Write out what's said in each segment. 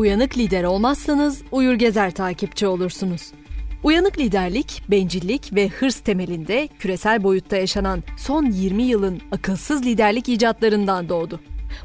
Uyanık lider olmazsanız uyur gezer takipçi olursunuz. Uyanık liderlik, bencillik ve hırs temelinde küresel boyutta yaşanan son 20 yılın akılsız liderlik icatlarından doğdu.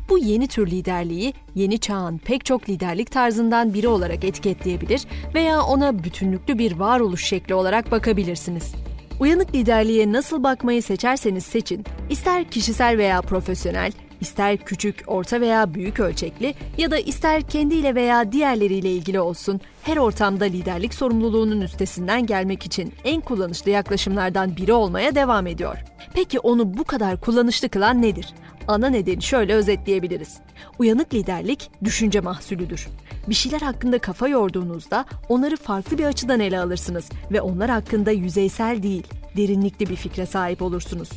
Bu yeni tür liderliği yeni çağın pek çok liderlik tarzından biri olarak etiketleyebilir veya ona bütünlüklü bir varoluş şekli olarak bakabilirsiniz. Uyanık liderliğe nasıl bakmayı seçerseniz seçin, ister kişisel veya profesyonel, ister küçük, orta veya büyük ölçekli ya da ister kendiyle veya diğerleriyle ilgili olsun, her ortamda liderlik sorumluluğunun üstesinden gelmek için en kullanışlı yaklaşımlardan biri olmaya devam ediyor. Peki onu bu kadar kullanışlı kılan nedir? Ana nedeni şöyle özetleyebiliriz. Uyanık liderlik düşünce mahsulüdür. Bir şeyler hakkında kafa yorduğunuzda onları farklı bir açıdan ele alırsınız ve onlar hakkında yüzeysel değil, derinlikli bir fikre sahip olursunuz.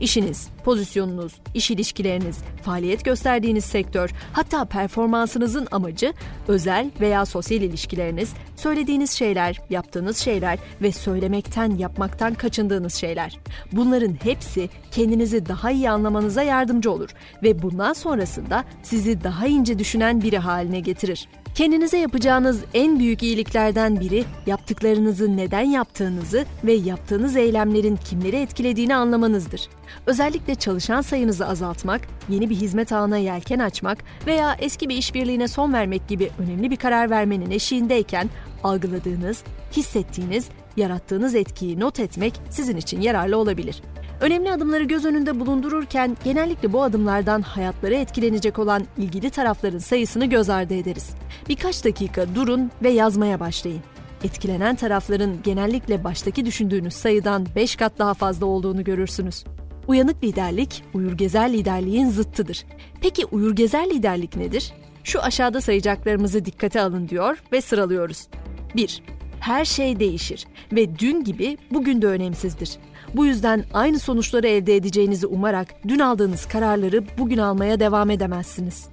İşiniz, pozisyonunuz, iş ilişkileriniz, faaliyet gösterdiğiniz sektör, hatta performansınızın amacı özel veya sosyal ilişkileriniz, söylediğiniz şeyler, yaptığınız şeyler ve söylemekten, yapmaktan kaçındığınız şeyler. Bunların hepsi kendinizi daha iyi anlamanıza yardımcı olur ve bundan sonrasında sizi daha ince düşünen biri haline getirir. Kendinize yapacağınız en büyük iyiliklerden biri yaptıklarınızı neden yaptığınızı ve yaptığınız eylemlerin kimleri etkilediğini anlamanızdır. Özellikle çalışan sayınızı azaltmak, yeni bir hizmet ağına yelken açmak veya eski bir işbirliğine son vermek gibi önemli bir karar vermenin eşiğindeyken algıladığınız, hissettiğiniz, yarattığınız etkiyi not etmek sizin için yararlı olabilir. Önemli adımları göz önünde bulundururken genellikle bu adımlardan hayatları etkilenecek olan ilgili tarafların sayısını göz ardı ederiz. Birkaç dakika durun ve yazmaya başlayın. Etkilenen tarafların genellikle baştaki düşündüğünüz sayıdan 5 kat daha fazla olduğunu görürsünüz. Uyanık liderlik, uyurgezer liderliğin zıttıdır. Peki uyurgezer liderlik nedir? Şu aşağıda sayacaklarımızı dikkate alın diyor ve sıralıyoruz. 1. Her şey değişir ve dün gibi bugün de önemsizdir. Bu yüzden aynı sonuçları elde edeceğinizi umarak dün aldığınız kararları bugün almaya devam edemezsiniz.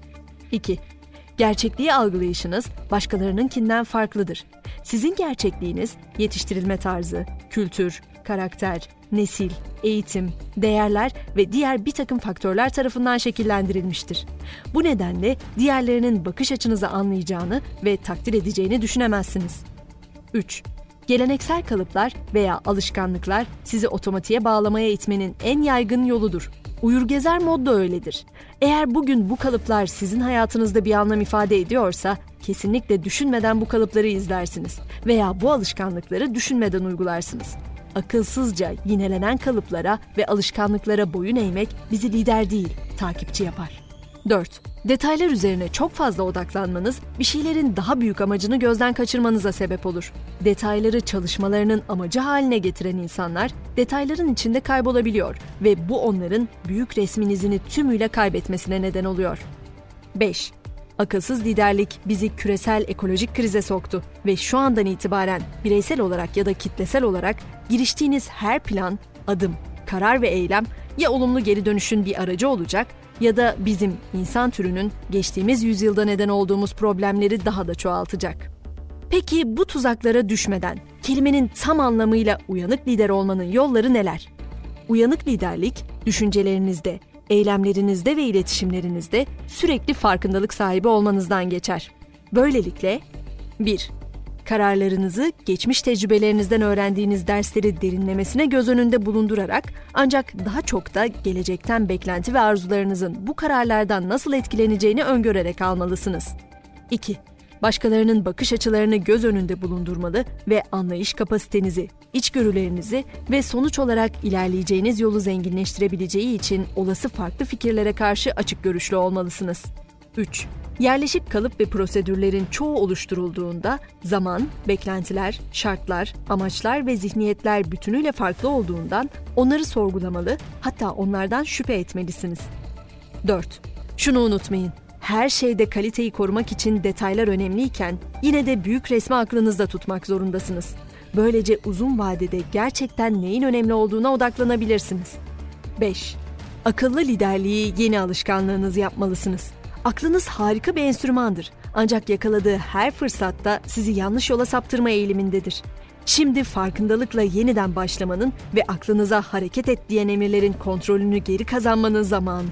2. Gerçekliği algılayışınız başkalarınınkinden farklıdır. Sizin gerçekliğiniz yetiştirilme tarzı, kültür, karakter, nesil, eğitim, değerler ve diğer bir takım faktörler tarafından şekillendirilmiştir. Bu nedenle diğerlerinin bakış açınızı anlayacağını ve takdir edeceğini düşünemezsiniz. 3. Geleneksel kalıplar veya alışkanlıklar sizi otomatiğe bağlamaya itmenin en yaygın yoludur. Uyurgezer mod da öyledir. Eğer bugün bu kalıplar sizin hayatınızda bir anlam ifade ediyorsa, kesinlikle düşünmeden bu kalıpları izlersiniz veya bu alışkanlıkları düşünmeden uygularsınız. Akılsızca yinelenen kalıplara ve alışkanlıklara boyun eğmek bizi lider değil, takipçi yapar. 4. Detaylar üzerine çok fazla odaklanmanız bir şeylerin daha büyük amacını gözden kaçırmanıza sebep olur. Detayları çalışmalarının amacı haline getiren insanlar detayların içinde kaybolabiliyor ve bu onların büyük resmin izini tümüyle kaybetmesine neden oluyor. 5. Akılsız liderlik bizi küresel ekolojik krize soktu ve şu andan itibaren bireysel olarak ya da kitlesel olarak giriştiğiniz her plan, adım, karar ve eylem ya olumlu geri dönüşün bir aracı olacak ya da bizim insan türünün geçtiğimiz yüzyılda neden olduğumuz problemleri daha da çoğaltacak. Peki bu tuzaklara düşmeden kelimenin tam anlamıyla uyanık lider olmanın yolları neler? Uyanık liderlik düşüncelerinizde, eylemlerinizde ve iletişimlerinizde sürekli farkındalık sahibi olmanızdan geçer. Böylelikle 1. Kararlarınızı geçmiş tecrübelerinizden öğrendiğiniz dersleri derinlemesine göz önünde bulundurarak ancak daha çok da gelecekten beklenti ve arzularınızın bu kararlardan nasıl etkileneceğini öngörerek almalısınız. 2. Başkalarının bakış açılarını göz önünde bulundurmalı ve anlayış kapasitenizi, içgörülerinizi ve sonuç olarak ilerleyeceğiniz yolu zenginleştirebileceği için olası farklı fikirlere karşı açık görüşlü olmalısınız. 3. Yerleşik kalıp ve prosedürlerin çoğu oluşturulduğunda zaman, beklentiler, şartlar, amaçlar ve zihniyetler bütünüyle farklı olduğundan onları sorgulamalı, hatta onlardan şüphe etmelisiniz. 4. Şunu unutmayın. Her şeyde kaliteyi korumak için detaylar önemliyken yine de büyük resmi aklınızda tutmak zorundasınız. Böylece uzun vadede gerçekten neyin önemli olduğuna odaklanabilirsiniz. 5. Akıllı liderliği yeni alışkanlığınız yapmalısınız. Aklınız harika bir enstrümandır. Ancak yakaladığı her fırsatta sizi yanlış yola saptırma eğilimindedir. Şimdi farkındalıkla yeniden başlamanın ve aklınıza hareket et diyen emirlerin kontrolünü geri kazanmanın zamanı.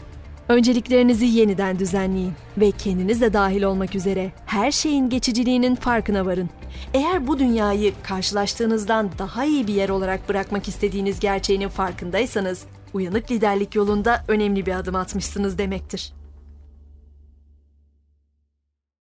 Önceliklerinizi yeniden düzenleyin ve kendiniz de dahil olmak üzere her şeyin geçiciliğinin farkına varın. Eğer bu dünyayı karşılaştığınızdan daha iyi bir yer olarak bırakmak istediğiniz gerçeğinin farkındaysanız, uyanık liderlik yolunda önemli bir adım atmışsınız demektir.